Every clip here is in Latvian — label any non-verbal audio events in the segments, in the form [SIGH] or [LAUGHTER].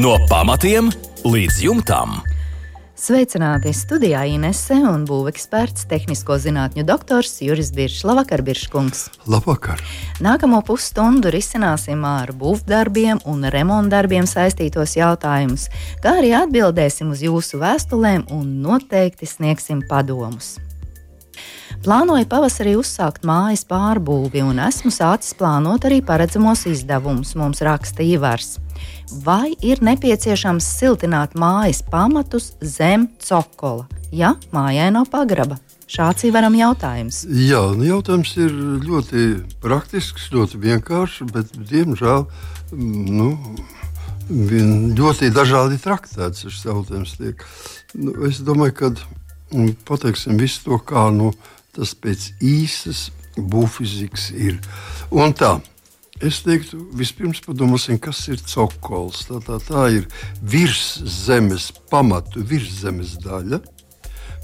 No pamatiem līdz jumtam. Sveicināti studijā Inese un būveksperts, tehnisko zinātņu doktors Juris Biršs. Labvakar, Birškungs! Labvakar! Nākamo pusstundu risināsim ar būvdarbiem un remontdarbiem saistītos jautājumus, kā arī atbildēsim uz jūsu vēstulēm un noteikti sniegsim padomus. Plānoju pavasarī uzsākt mājas pārbūvi un esmu sācis plānot arī paredzamos izdevumus, mums raksta Ivars. Vai ir nepieciešams siltināt mājas pamatus zem cokola, ja mājai nav pagraba? Šāds ir varam jautājums. Jā, nu jautājums ir ļoti praktisks, ļoti vienkāršs, bet diemžēl nu, ļoti dažādi traktēts šis jautājums. Tiek. Nu, es domāju, ka mm, pateiksim visu to, kā nu, tas pēc īsas būvfizikas ir. Un tā, Es teiktu, vispirms padomāsim, kas ir cokols. Tā, tā, tā ir virszemes pamatu, virszemes daļa,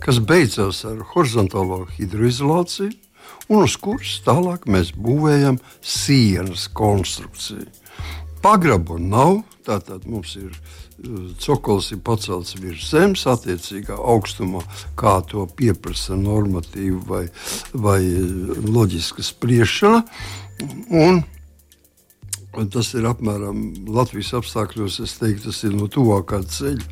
kas beidzas ar horizontālo hidroizolāciju, un uz kuras tālāk mēs būvējam sienas konstrukciju. Pagrabu nav, tātad mums ir cokols ir pacelts virs zemes, attiecīgā augstumā, kā to pieprasa normatīva vai, vai loģiska spriešana. Un Tas ir apmēram Latvijas apstākļos, es teiktu, tas ir no tuvākā ceļa,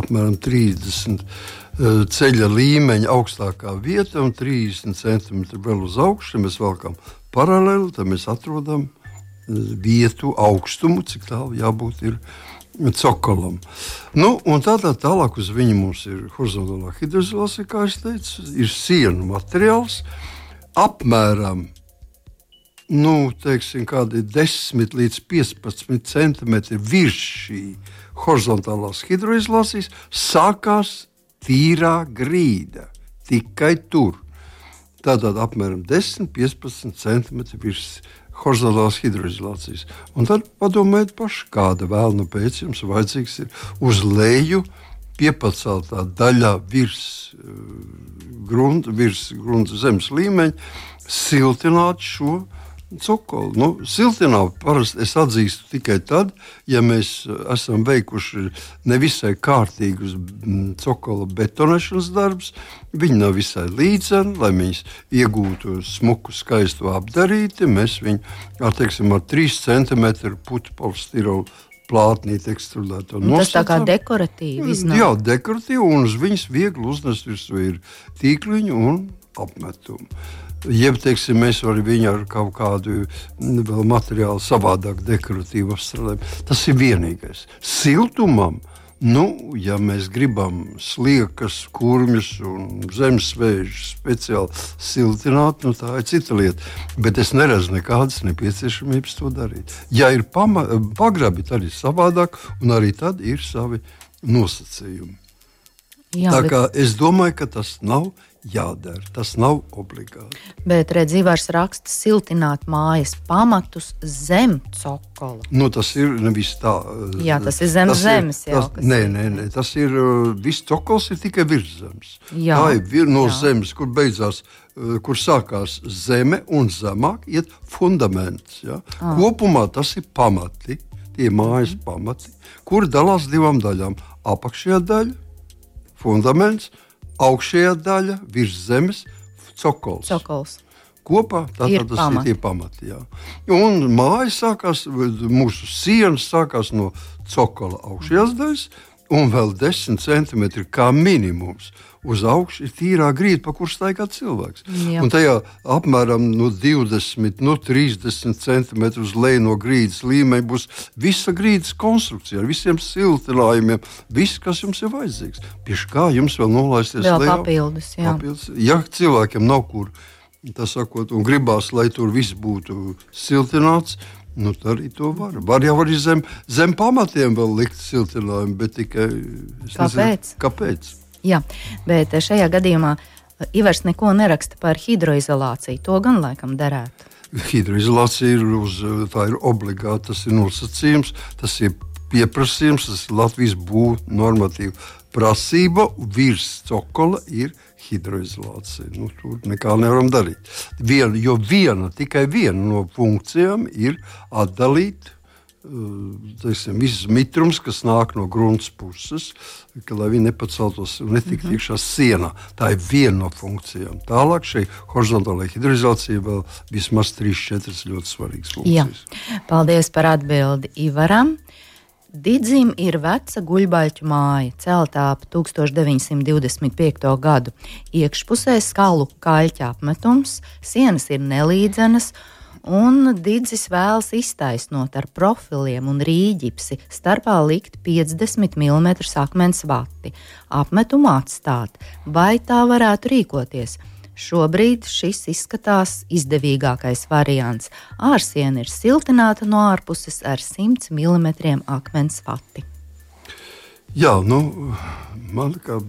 apmēram 30 eh, ceļa līmeņa augstākā vieta un 30 centimetri vēl uz augšu. Mēs valkam paralēli, tad mēs atrodam eh, vietu augstumu, cik tālu jābūt ir cokolam. Nu, tādā tālāk uz viņa mums ir horizontālā hidroizolācija, kā es teicu, ir sienu materiāls apmēram nu, teiksim, kādi 10 līdz 15 centimetri virs šī horizontālās hidroizolācijas sākās tīrā grīda. Tikai tur. Tātad apmēram 10-15 centimetri virs horizontālās hidroizolācijas. Un tad padomājiet paši, kāda vēlna pēc jums vajadzīgs ir uz leju piepaceltā daļā virs uh, grunta, virs grunta zemes līmeņa, siltināt šo cukuru. Nu, siltināt parasti es atzīstu tikai tad, ja mēs esam veikuši nevisai kārtīgus mm, cukuru betonēšanas darbus. Viņi nav visai līdzeni, lai viņus iegūtu smuku, skaistu apdarīti. Mēs viņu ar, teiksim, ar 3 cm putu polistirolu plātnī tekstilēto nosacījumu. Tas tā kā dekoratīvi iznāk. Jā, dekoratīvi, un uz viņas viegli uznest virsū ir tīkliņu un apmetumu. Jeb, teiksim, mēs varam viņu ar kaut kādu mm, materiālu savādāk dekoratīvu apstrādāt. Tas ir vienīgais. Siltumam, nu, ja mēs gribam sliekas, kurmjus un zemesvēžus speciāli siltināt, nu, tā ir cita lieta. Bet es neredzu nekādas nepieciešamības to darīt. Ja ir pagrabi, tad ir savādāk, un arī tad ir savi nosacījumi. Jā, tā kā bet... es domāju, ka tas nav jādara. Tas nav obligāti. Bet redzījums raksta siltināt mājas pamatus zem cokola. Nu, tas ir nevis tā. Jā, tas ir zem tas zemes. Ir, jau, tas, nē, nē, nē, tas ir viss cokols ir tikai virs zemes. Jā, tā ir vir, no jā. zemes, kur beidzās. Kur sākās zeme un zemāk iet fundaments. Ja? Ah. Kopumā tas ir pamati, tie mājas pamati, kuri dalās divām daļām. Apakšējā daļa, fundaments, augšējā daļa, virs zemes, cokols. cokols. Kopā tā, ir tas pamati. ir tie pamati. Jā. Un māja sākās, mūsu sienas sākās no cokola augšējās daļas, un vēl 10 centimetri kā minimums uz augšu ir tīrā grīda, pa kuru staigā cilvēks. Jā. Un tajā apmēram no 20, no 30 centimetru uz leju no grīdas līmeņa būs visa grīdas konstrukcija ar visiem siltinājumiem, viss, kas jums ir vajadzīgs. Pieši kā jums vēl nolaisties vēl lejā? Papildus, jā. papildus. Ja cilvēkiem nav kur, tas sakot, un gribās, lai tur viss būtu siltināts, Nu, tā arī to var. Var jau arī zem, zem pamatiem vēl likt siltinājumu, bet tikai. Kāpēc? Nezinu, kāpēc? Jā, bet šajā gadījumā uh, Ivars neko neraksta par hidroizolāciju. To gan laikam derētu. Hidroizolācija ir, uz, tā ir obligāta, tas ir nosacījums, tas ir pieprasījums, tas ir Latvijas būvniecības normatīva prasība virs cokola ir hidroizolācija. Nu, tur nekā nevaram darīt. Viena, jo viena, tikai viena no funkcijām ir atdalīt teiksim, viss mitrums, kas nāk no grunts puses, ka, lai viņi nepaceltos un netiktu mm -hmm. iekšā sienā. Tā ir viena no funkcijām. Tālāk šī horizontālā hidrizācija vēl vismaz 3-4 ļoti svarīgas funkcijas. Jā. Paldies par atbildi Ivaram. Didzim ir veca guļbaļķu māja, celtā ap 1925. gadu. Iekšpusē skalu kaļķa apmetums, sienas ir nelīdzenas, un Digis vēlas iztaisnot ar profiliem un rīģipsi starpā likt 50 mm akmens vati, apmetumu atstāt, vai tā varētu rīkoties. Šobrīd šis izskatās izdevīgākais variants. Ārsiena ir siltināta no ārpuses ar 100 mm akmens vati. Jā, nu, man kā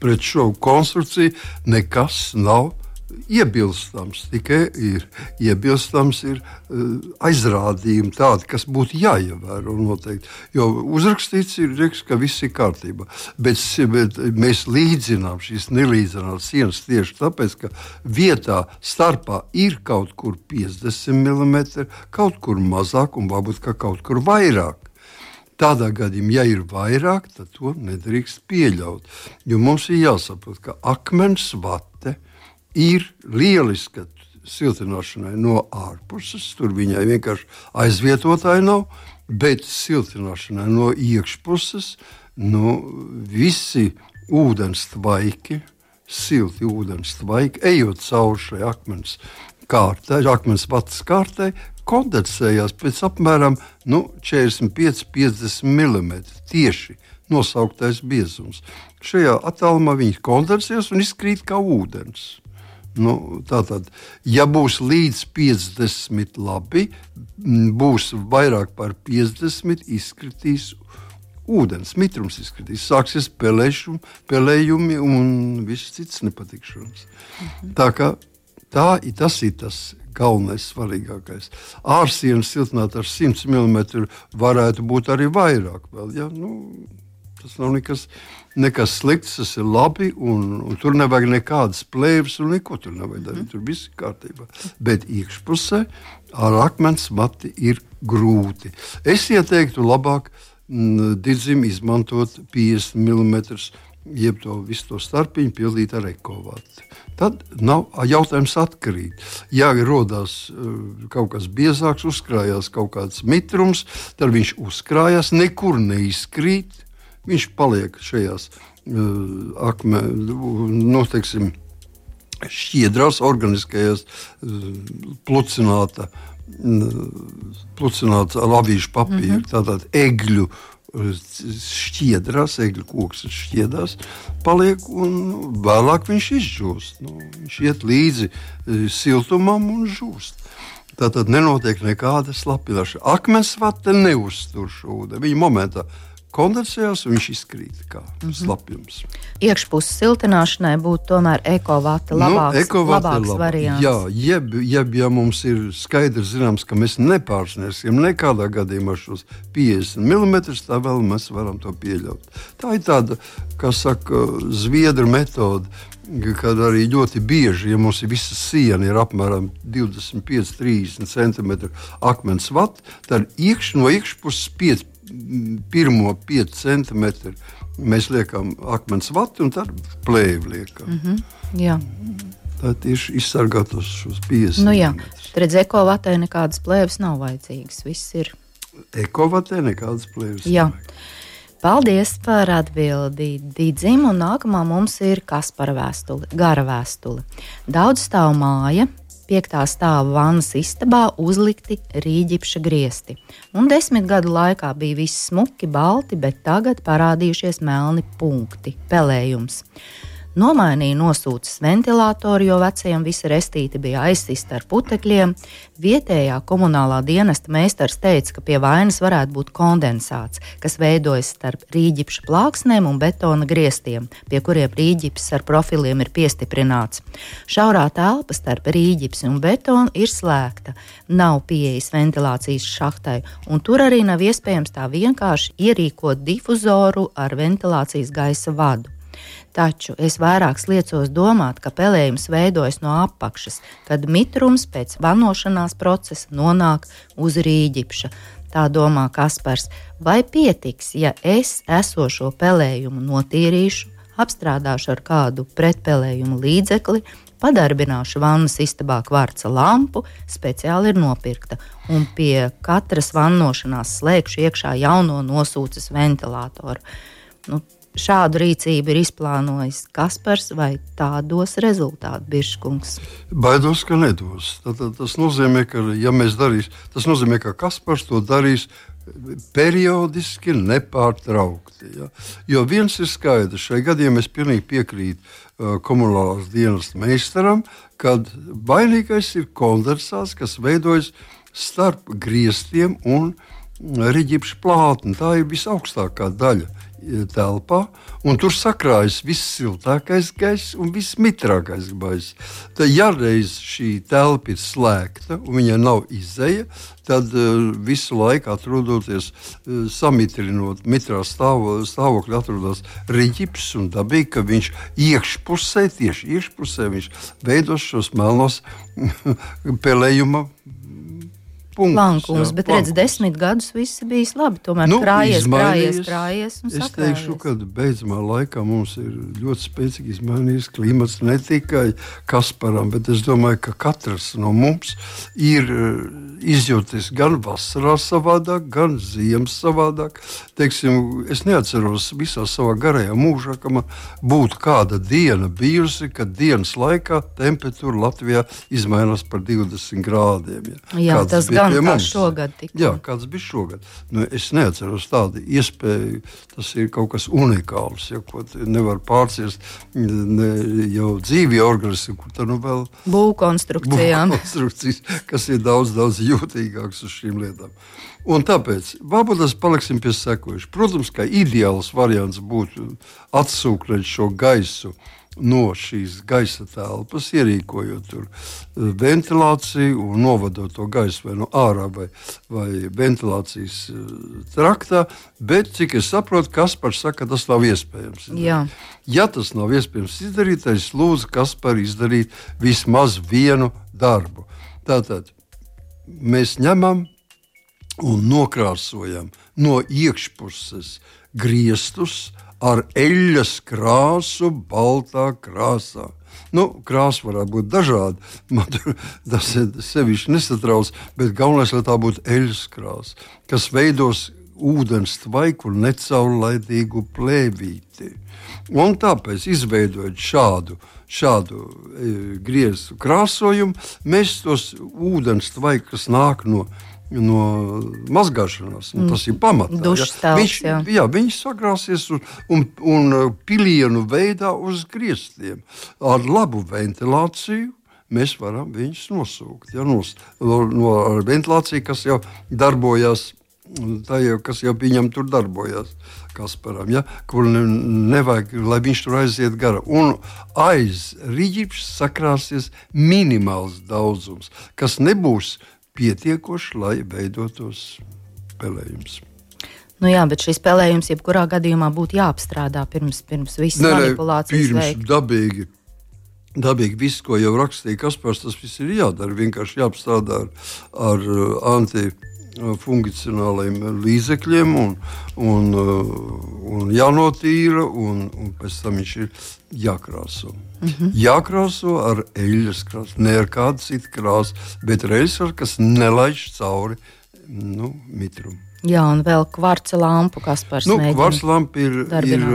pret šo konstrukciju nekas nav iebilstams, tikai ir iebilstams ir, uh, aizrādījumi tādi, kas būtu jāievēro noteikti. Jo uzrakstīts ir, rieks, ka viss ir kārtībā. Bet, bet mēs līdzinām šīs nelīdzinās sienas tieši tāpēc, ka vietā starpā ir kaut kur 50 mm, kaut kur mazāk un varbūt kaut kur vairāk. Tādā gadījumā, ja ir vairāk, tad to nedrīkst pieļaut. Jo mums ir jāsaprot, ka akmens vate ir ir lieliska siltināšanai no ārpuses. Tur viņai vienkārši aizvietotāji nav, bet siltināšanai no iekšpuses nu, visi ūdens tvaiki, silti ūdens tvaiki, ejot cauri šai akmens kārtai, akmens vatas kārtai, kondensējās pēc apmēram nu, 45-50 mm. Tieši nosauktais biezums. Šajā attālumā viņi kondensējas un izkrīt kā ūdens. Nu, tātad, ja būs līdz 50, labi, būs vairāk par 50, izkritīs ūdens, mitrums izkritīs. Sāksies pelēšum, pelējumi un viss cits nepatikšanas. Mhm. Tā kā tā, tas ir tas galvenais, svarīgākais. Ārsienas siltināt ar 100 mm varētu būt arī vairāk. Vēl, ja? nu, tas nav nekas nekas slikts, tas ir labi. Un, un tur nevajag nekādas plēves, un neko tur nevajag darīt. Mm. Tur viss ir kārtībā. Bet iekšpusē ar akmens mati ir grūti. Es ieteiktu labāk mm, didzim izmantot 50 mm. Jeb to visu to starpiņu pildīt ar ekovātu. Tad nav jautājums atkarīt. Ja rodas uh, kaut kas biezāks, uzkrājās kaut kāds mitrums, tad viņš uzkrājās, nekur neizkrīt viņš paliek šajās uh, akme, nu, teiksim, šķiedrās, organiskajās uh, plucināta, uh, plucināta lavīšu papīra, mm -hmm. tātad egļu uh, šķiedrās, egļu koks šķiedrās, paliek un vēlāk viņš izžūst. Nu, viņš iet līdzi siltumam un žūst. Tā tad nenotiek nekāda slapināšana. Akmens vate neuztur šo ūdeni. Viņa momentā kondensējās viņš izkrīt kā mm -hmm. slapjums. Iekšpuses siltināšanai būtu tomēr ekovāta nu, labāks, nu, ekovāta labāks laba. variants. Jā, jeb, jeb ja mums ir skaidrs zināms, ka mēs nepārsniegsim nekādā gadījumā šos 50 mm, tā vēl mēs varam to pieļaut. Tā ir tāda, kā saka, zviedru metode kad arī ļoti bieži, ja mums ir visa siena, ir apmēram 25, 30 cm akmens vats, tad iekš, no iekšpuses 5, pirmo 5 centimetru mēs liekam akmens vatu un tad plēvi liekam. Mm -hmm. Jā. Tā tieši izsargāt uz šos 50. Nu, jā, redz, ekovatē nekādas plēves nav vajadzīgas. Viss ir. Ekovatē nekādas plēves. Jā. Nav. Paldies par atbildi Digim, un nākamā mums ir Kaspara vēstule, gara vēstule. Daudz stāv māja, piektā stāva vannas istabā uzlikti rīģipša griesti. Un desmit gadu laikā bija viss smuki, balti, bet tagad parādījušies melni punkti, pelējums. Nomainīja nosūcis ventilatoru, jo vecajam visa restīte bija aizsista ar putekļiem. Vietējā komunālā dienesta meistars teica, ka pie vainas varētu būt kondensāts, kas veidojas starp rīģipša plāksnēm un betona griestiem, pie kuriem rīģips ar profiliem ir piestiprināts. Šaurā telpa starp rīģipsi un betonu ir slēgta, nav pieejas ventilācijas šahtai, un tur arī nav iespējams tā vienkārši ierīkot difuzoru ar ventilācijas gaisa vadu. Taču es vairāk liecos domāt, ka pelējums veidojas no apakšas, kad mitrums pēc vanošanās procesa nonāk uz rīģipša. Tā domā Kaspars. Vai pietiks, ja es esošo pelējumu notīrīšu, apstrādāšu ar kādu pretpelējumu līdzekli, padarbināšu vannas istabā kvarca lampu, speciāli ir nopirkta, un pie katras vannošanās slēgšu iekšā jauno nosūces ventilatoru. Nu, šādu rīcību ir izplānojis Kaspars, vai tā dos rezultātu, Biržkungs? Baidos, ka nedos. Tad, tas nozīmē, ka, ja mēs darīsim, tas nozīmē, ka Kaspars to darīs periodiski, nepārtraukti. Ja? Jo viens ir skaidrs, šai gadījumā es pilnīgi piekrītu uh, komunālās dienas meistaram, kad vainīgais ir kondensāts, kas veidojas starp griestiem un riģipšu plātni. Tā ir visaugstākā daļa telpā, un tur sakrājas viss siltākais gaiss un viss mitrākais gaiss. Tad, ja reiz šī telpa ir slēgta un viņa nav izēja, tad uh, visu laiku atrodoties uh, samitrinot mitrā stāvo, stāvokļa, atrodas riģips un dabīgi, ka viņš iekšpusē, tieši iekšpusē, viņš veidos šos melnos [LAUGHS] pelējuma punktus. Plankums, jā, bet redz, desmit gadus viss bijis labi. Tomēr nu, krājies, krājies, krājies. Es sakrājies. teikšu, ka beidzamā laikā mums ir ļoti spēcīgi izmainījies klimats ne tikai Kasparam, bet es domāju, ka katrs no mums ir eh, izjūtis gan vasarā savādāk, gan ziemas savādāk. Teiksim, es neatceros visā savā garajā mūžā, ka man būtu kāda diena bijusi, kad dienas laikā temperatūra Latvijā izmainās par 20 grādiem. Ja. Jā, Kāds tas gan pie mums. Šogad tikko. Jā, kāds bija šogad. Nu, es neatceros tādu iespēju. Tas ir kaut kas unikāls, ja, ko nevar pārciest ne, jau dzīvi organismi, kur tā nu vēl būvkonstrukcijām. Būvkonstrukcijas, kas ir daudz, daudz jūtīgāks uz šīm lietām. Un tāpēc mēs paliksim pie sekojuša. Protams, ka ideāls variants būtu atsūknēt šo gaisu no šīs gaisa telpas, ierīkojot tur eh, ventilāciju un novadot to gaisu vai no ārā vai, vai ventilācijas eh, traktā. Bet, cik es saprotu, Kaspars saka, tas nav iespējams. Jā. Ja tas nav iespējams izdarīt, tad es lūdzu Kasparu izdarīt vismaz vienu darbu. Tātad mēs ņemam un nokrāsojam no iekšpuses griestus, ar eļļas krāsu, baltā krāsā. Nu, krāsa varētu būt dažāda. [LAUGHS] Man tas sevišķi nesatrauc, bet galvenais, lai tā būtu eļļas krāsa, kas veidos ūdens tvaiku un necaurlaidīgu plēvīti. Un tāpēc, izveidojot šādu, šādu e, griezu krāsojumu, mēs tos ūdens tvaikus, kas nāk no no mazgāšanās. Mm. Tas ir pamatā. Ja. Viņš, jā. Jā, viņš sagrāsies un, un, un pilienu veidā uz griestiem. Ar labu ventilāciju mēs varam viņus nosūkt. Ja, nos, no, no ventilācijas, kas jau darbojās. Tā jau kas jau viņam tur darbojās, Kasparam, ja, kur ne, nevajag, lai viņš tur aiziet gara. Un aiz rīķis sakrāsies minimāls daudzums, kas nebūs pietiekoši, lai veidotos spēlējums. Nu jā, bet šis spēlējums jebkurā gadījumā būtu jāapstrādā pirms, pirms visas ne, manipulācijas. Pirms veikt. dabīgi. Dabīgi viss, ko jau rakstīja Kaspars, tas viss ir jādara. Vienkārši jāapstrādā ar, ar uh, antifuncionāliem līdzekļiem un, un, uh, un jānotīra, un, un pēc tam viņš ir jākrāso. Mm -hmm. Jākrāso ar eļļas krāsu, ne ar kādu citu krāsu, bet reizes, kas nelaiž cauri nu, mitrumu. Jā, un vēl kvarca lampu, kas par nu, kvarca lampu ir, darbināt.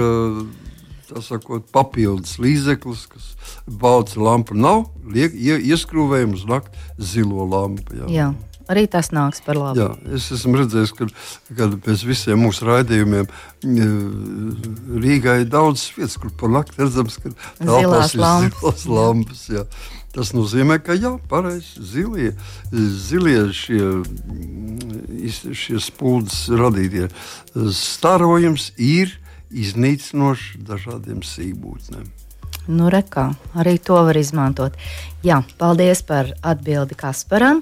ir sakot, papildus līdzeklis, kas balts lampa nav, liek, ieskrūvējam uz nakti zilo lampu. Jā. Jā. Arī tas nāks par labu. Jā, es esmu redzējis, ka, ka pēc visiem mūsu raidījumiem Rīgā ir daudz vietas, kur par nakti redzams, ka telpās ir zilās lampas. Jā. Tas nozīmē, ka jā, pareizi zilie, zilie šie, šie spūdzes radītie starojums ir iznīcinoši dažādiem sīkbūtnēm. Nu, rekā, arī to var izmantot. Jā, paldies par atbildi Kasparam.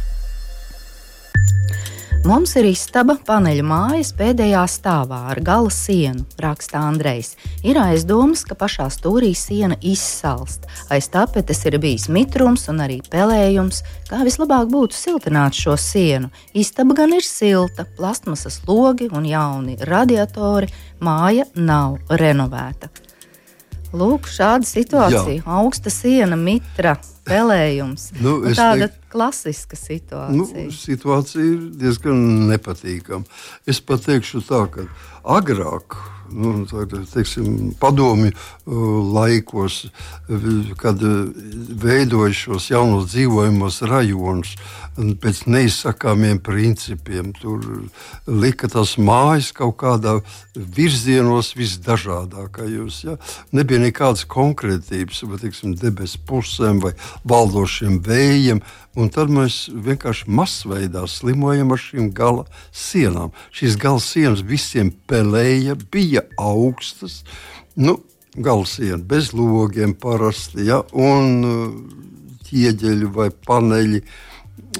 Mums ir istaba paneļa mājas pēdējā stāvā ar gala sienu, raksta Andrejs. Ir aizdomas, ka pašā stūrī siena izsalst. Aiz tapetes ir bijis mitrums un arī pelējums. Kā vislabāk būtu siltināt šo sienu? Istaba gan ir silta, plastmasas logi un jauni radiatori. Māja nav renovēta. Lūk, šāda situācija. Jā. Augsta siena, mitra, pelējums. Nu, nu, tāda teik, klasiska situācija. Nu, situācija ir diezgan nepatīkama. Es pat teikšu tā, ka agrāk nu, teiksim, padomju uh, laikos, kad uh, veidoja šos jaunos dzīvojamos rajonus pēc neizsakāmiem principiem. Tur lika tas mājas kaut kādā virzienos visdažādākajos. Ja? Nebija nekādas konkrētības, vai teiksim, debesu pusēm vai valdošiem vējiem. Un tad mēs vienkārši masveidā slimojam ar šīm gala sienām. Šīs gala sienas visiem pelēja, bija augstas. Nu, Galsiena bez logiem parasti, ja, un uh, ķieģeļi vai paneļi.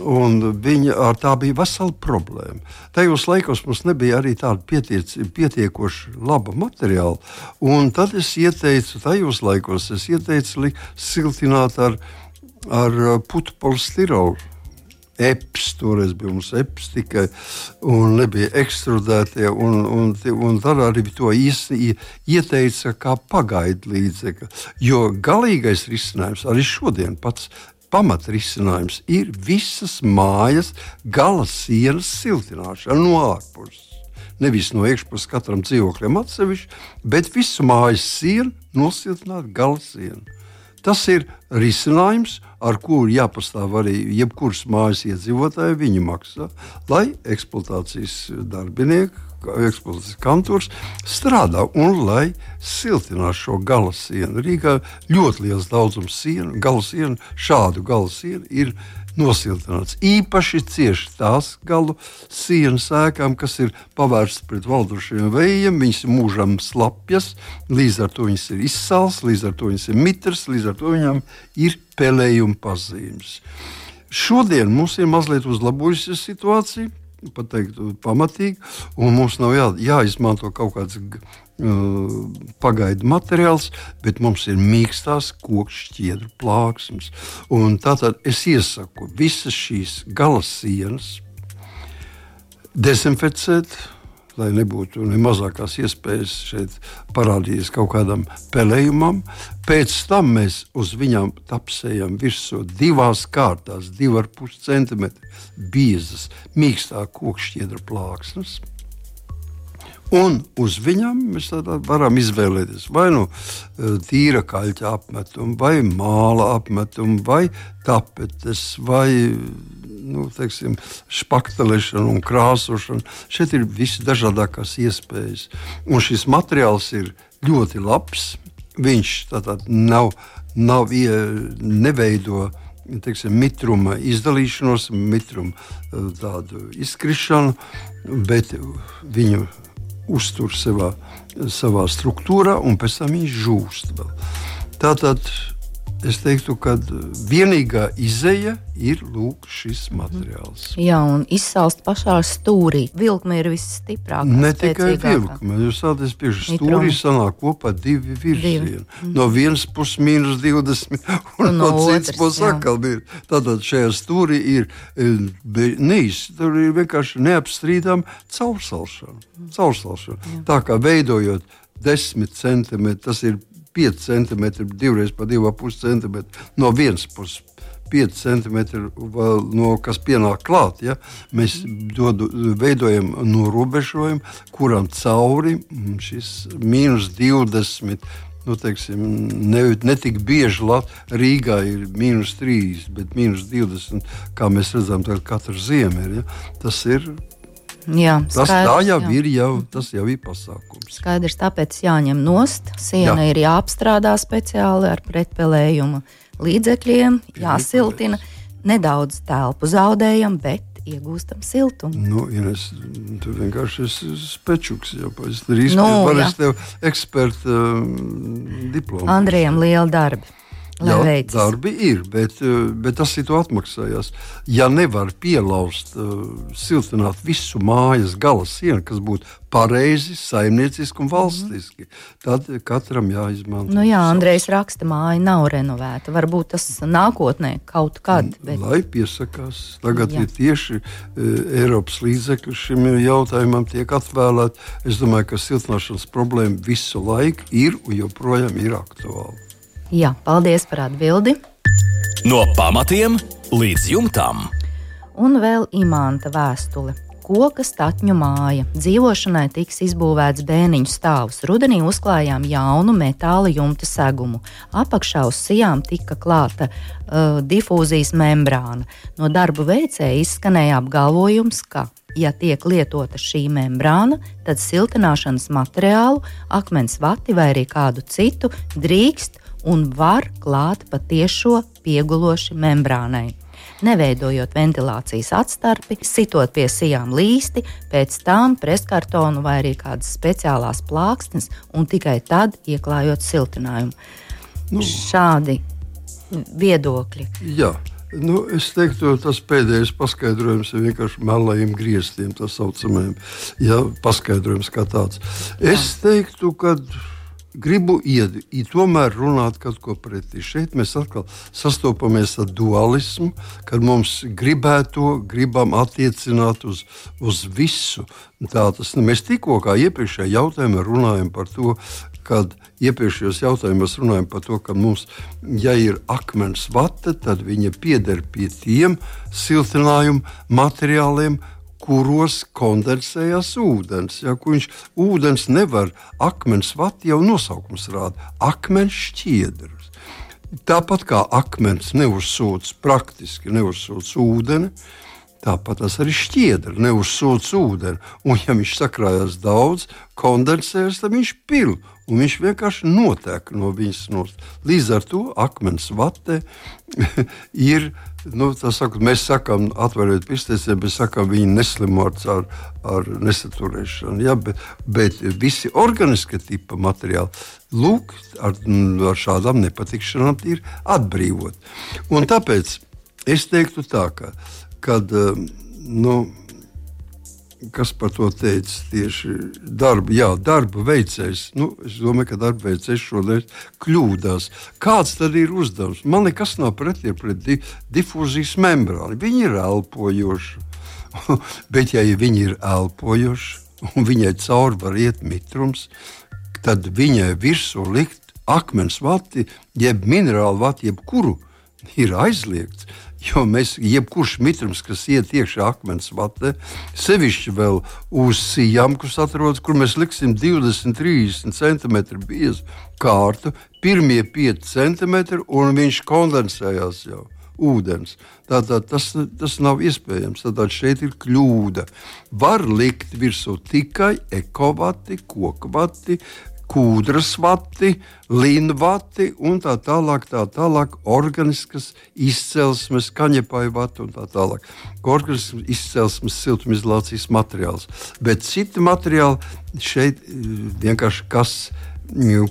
Un viņa, tā bija vesela problēma. Tajos laikos mums nebija arī tāda pietiec, pietiekoši laba materiāla. Un tad es ieteicu, tajos laikos es ieteicu siltināt ar ar uh, putu polistirolu. EPS, toreiz bija mums EPS tikai, un nebija ekstrudētie. Un, un, un tad arī to īsti ieteica kā pagaidu līdzekli. Jo galīgais risinājums arī šodien pats pamatrisinājums ir visas mājas gala sienas siltināšana no ārpuses. Nevis no iekšpuses katram dzīvoklim atsevišķi, bet visu mājas sienu nosiltināt gala sienu. Tas ir risinājums, ar kuru jāpastāv arī jebkuras mājas iedzīvotāji. Viņi maksā, lai eksploatācijas darbinieki, eksploatācijas kantors strādā un lai siltinātu šo gala sienu. Rīgā ļoti liels daudzums sienu, gala sienu, šādu gala sienu ir nosiltināts. Īpaši cieši tās galu sienas ēkām, kas ir pavērstas pret valdošiem vējiem. Viņas ir mūžam slapjas, līdz ar to viņas ir izsāls, līdz ar to viņas ir mitras, līdz ar to viņām ir pelējuma pazīmes. Šodien mums ir mazliet uzlabojusies situācija pateikt, pamatīgi, un mums nav jā, jāizmanto kaut kāds uh, pagaidu materiāls, bet mums ir mīkstās koku šķiedru plāksnes. Tātad es iesaku visas šīs gala sienas dezinficēt lai nebūtu ne mazākās iespējas šeit parādīties kaut kādam pelējumam. Pēc tam mēs uz viņām tapsējam virsū divās kārtās, divi ar pus centimetri biezas, mīkstā kokšķiedra plāksnes. Un uz viņiem mēs varam izvēlēties vai nu e, tīra kaļķa apmetumu, vai māla apmetumu, vai tapetes, vai nu, teiksim, spaktelēšana un krāsošana. Šeit ir visdažādākās iespējas. Un šis materiāls ir ļoti labs. Viņš tātad nav, nav neveido teiksim, mitruma izdalīšanos, mitruma eh, tādu izkrišanu, bet viņu uztur savā, savā struktūrā un pēc tam viņš žūst. Vēl. Tātad Es teiktu, ka vienīgā izēja ir lūk, šis materiāls. Jā, un izsalst pašā stūrī. Vilkme ir visstiprākā. Ne tikai vilkme, jūs sāties pie stūrī sanāk kopā divi virzieni. Divi. Mm. No vienas puses mīnus 20 [LAUGHS] un, un no, no citas puses atkal ir. Tātad šajā stūrī ir e, neiz, tur ir vienkārši neapstrīdam caursalšana. caursalšana. Tā kā veidojot 10 centimetri, tas ir 5 cm, divreiz pa 2,5 cm no vienas puses. 5 centimetri, no, kas pienāk klāt. Ja? Mēs dodu, veidojam norobežojumu, kuram cauri šis mīnus 20. Nu, teiksim, ne, ne tik bieži Lat Rīgā ir mīnus 3, bet mīnus 20. Kā mēs redzam, katru ziemu ir. Ja? Tas ir Jā, tas skaidrs, tā jau jā. ir, jau, tas jau ir pasākums. Skaidrs, tāpēc jāņem nost. Siena jā. ir jāapstrādā speciāli ar pretpelējumu līdzekļiem, jāsiltina. Nedaudz telpu zaudējam, bet iegūstam siltumu. Nu, Ines, tu vienkārši esi spečuks. Jau pēc tam nu, varēs tev eksperta um, diplomu. Andrejam liela darba. Jā, veicas. darbi ir, bet, uh, bet tas ir atmaksājās. Ja nevar pielaust, uh, siltināt visu mājas gala sienu, kas būtu pareizi, saimnieciski un valstiski, tad katram jāizmanto. Nu jā, Andrejs raksta, māja nav renovēta. Varbūt tas nākotnē kaut kad. Bet... Lai piesakās, tagad jā. ir tieši e, Eiropas līdzekļi šim jautājumam tiek atvēlēti. Es domāju, ka siltināšanas problēma visu laiku ir un joprojām ir aktuāla. Jā, paldies par atbildi. No pamatiem līdz jumtam. Un vēl imanta vēstule. Koka statņu māja. Dzīvošanai tiks izbūvēts bēniņu stāvs. Rudenī uzklājām jaunu metāla jumta segumu. Apakšā uz sijām tika klāta uh, difūzijas membrāna. No darbu veicēja izskanēja apgalvojums, ka ja tiek lietota šī membrāna, tad siltināšanas materiālu, akmens vati vai arī kādu citu drīkst un var klāt pa tiešo pieguloši membrānai. Neveidojot ventilācijas atstarpi, sitot pie sijām līsti, pēc tam preskartonu vai arī kādas speciālās plāksnes, un tikai tad ieklājot siltinājumu. Nu, Šādi viedokļi. Jā. Nu, es teiktu, tas pēdējais paskaidrojums ir vienkārši melnajiem grieztiem, tā saucamajiem. Jā, paskaidrojums kā tāds. Es teiktu, ka gribu ied, tomēr runāt kaut ko pretī. Šeit mēs atkal sastopamies ar dualismu, kad mums gribētu, gribam attiecināt uz, uz visu. Tā tas mēs tikko kā iepriekšējā jautājumā runājam par to, kad iepriekšējos jautājumos runājam par to, ka mums, ja ir akmens vata, tad viņa pieder pie tiem siltinājumu materiāliem, kuros kondensējas ūdens. Ja, viņš ūdens nevar, akmens vati jau nosaukums rāda, akmens šķiedrs. Tāpat kā akmens neuzsūc praktiski neuzsūc ūdeni, Tāpat tas arī šķiedra, neuzsūc ūdeni. Un, ja viņš sakrājas daudz, kondensējas, tad viņš pil. Un viņš vienkārši notiek no viņas nost. Līdz ar to akmens vate [LAUGHS] ir Nu, saku, mēs sakām, atveriet pistēsies, bet sakām, viņi neslimo ar, ar nesaturēšanu. Ja, bet, bet visi organiskie tipa materiāli, lūk, ar, ar šādām nepatikšanām ir atbrīvot. Un tāpēc es teiktu tā, ka, kad, nu, kas par to teica? Tieši darba, jā, darba veicējs. Nu, es domāju, ka darba veicējs šodien kļūdās. Kāds tad ir uzdevums? Man nekas nav pretī pret di difūzijas membrānu. Viņi ir elpojoši. [LAUGHS] Bet, ja viņi ir elpojoši un viņai cauri var iet mitrums, tad viņai virsū likt akmens vati, jeb minerālu vati, jebkuru ir aizliegts. Jo mēs, jebkurš mitrums, kas iet iekšā akmens vatē, sevišķi vēl uz sijām, kas atrodas, kur mēs liksim 20, 30 cm biezu kārtu, pirmie 5 cm un viņš kondensējās jau. Ūdens. Tātad tas, tas nav iespējams. Tātad šeit ir kļūda. Var likt virsū tikai ekovati, kokvati, kūdras vati, līnvati un tā tālāk, tā tālāk, organiskas izcelsmes, kaņepāju vati un tā tālāk. Organiskas izcelsmes siltumizolācijas materiāls. Bet citi materiāli šeit eh, vienkārši kas ir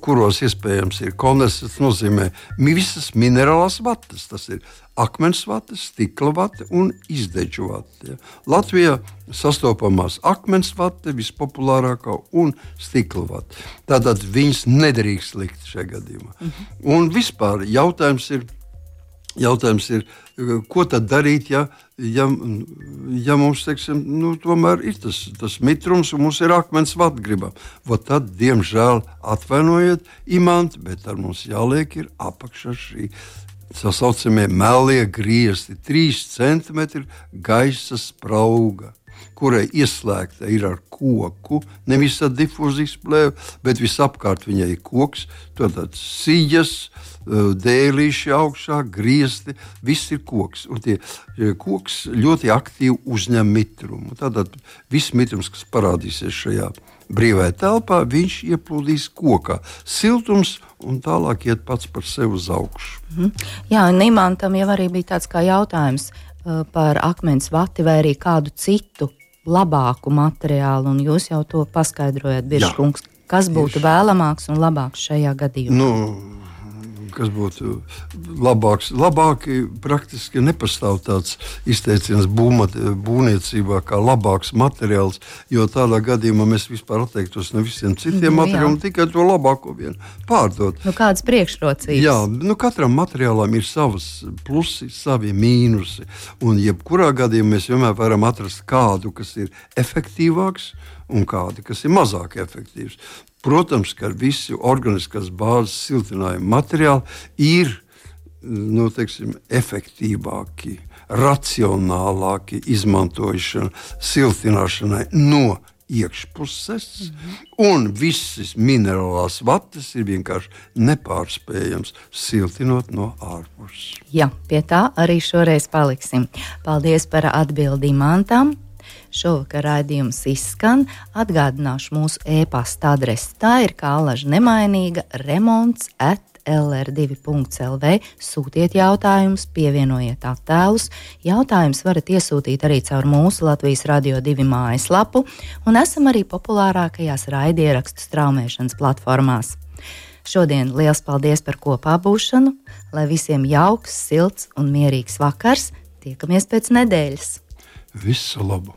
kuros iespējams ir kondensats, tas nozīmē visas minerālās vatas. Tas ir akmens vata, stikla vata un izdeču vata. Ja. Latvijā sastopamās akmens vata vispopulārākā un stikla vata. Tātad viņas nedrīkst likt šajā gadījumā. -hmm. Un vispār jautājums ir Jautājums ir, ko tad darīt, ja, ja, ja mums teiksim, nu, tomēr ir tas, tas mitrums un mums ir akmens vatgribam. Tad, diemžēl, atvainojiet, imanti, bet ar mums jāliek ir apakšā šī tā saucamie melie griezti, 3 cm gaisa sprauga kurai ieslēgta ir ar koku, nevis ar difūzijas plēvi, bet visapkārt viņai ir koks, tad sijas, dēlīši augšā, griezti, viss ir koks. Un tie koks ļoti aktīvi uzņem mitrumu. Tātad viss mitrums, kas parādīsies šajā brīvajā telpā, viņš ieplūdīs kokā. Siltums un tālāk iet pats par sevi uz augšu. Mhm. Jā, Nīmantam jau arī bija tāds jautājums. uh, par akmens vati vai arī kādu citu labāku materiālu, un jūs jau to paskaidrojat, Biržkungs, kas būtu Tieši. vēlamāks un labāks šajā gadījumā? Nu, kas būtu labāks. Labāki praktiski nepastāv tāds izteiciens būmat, būvniecībā kā labāks materiāls, jo tādā gadījumā mēs vispār atteiktos no visiem citiem nu, materiāliem, tikai to labāko vienu pārdot. Nu, kādas priekšrocības? Jā, nu, katram materiālam ir savas plusi, savi mīnusi, un jebkurā gadījumā mēs vienmēr varam atrast kādu, kas ir efektīvāks un kādi, kas ir mazāk efektīvs. Protams, ka visi organiskās bāzes siltinājuma materiāli ir nu, teiksim, efektīvāki, racionālāki izmantošana siltināšanai no iekšpuses, mm -hmm. un visas minerālās vatas ir vienkārši nepārspējams siltinot no ārpuses. Jā, pie tā arī šoreiz paliksim. Paldies par atbildību mantam. Šovakar raidījums izskan. Atgādināšu mūsu e-pasta adresi. Tā ir kā alaža nemainīga remonts. LR2.CLV sūtiet jautājumus, pievienojiet attēlus. Jautājumus varat iesūtīt arī caur mūsu Latvijas Radio 2 mājaslapu, un esam arī populārākajās raidierakstu straumēšanas platformās. Šodien liels paldies par kopā būšanu, lai visiem jauks, silts un mierīgs vakars. Tiekamies pēc nedēļas! Visu labu!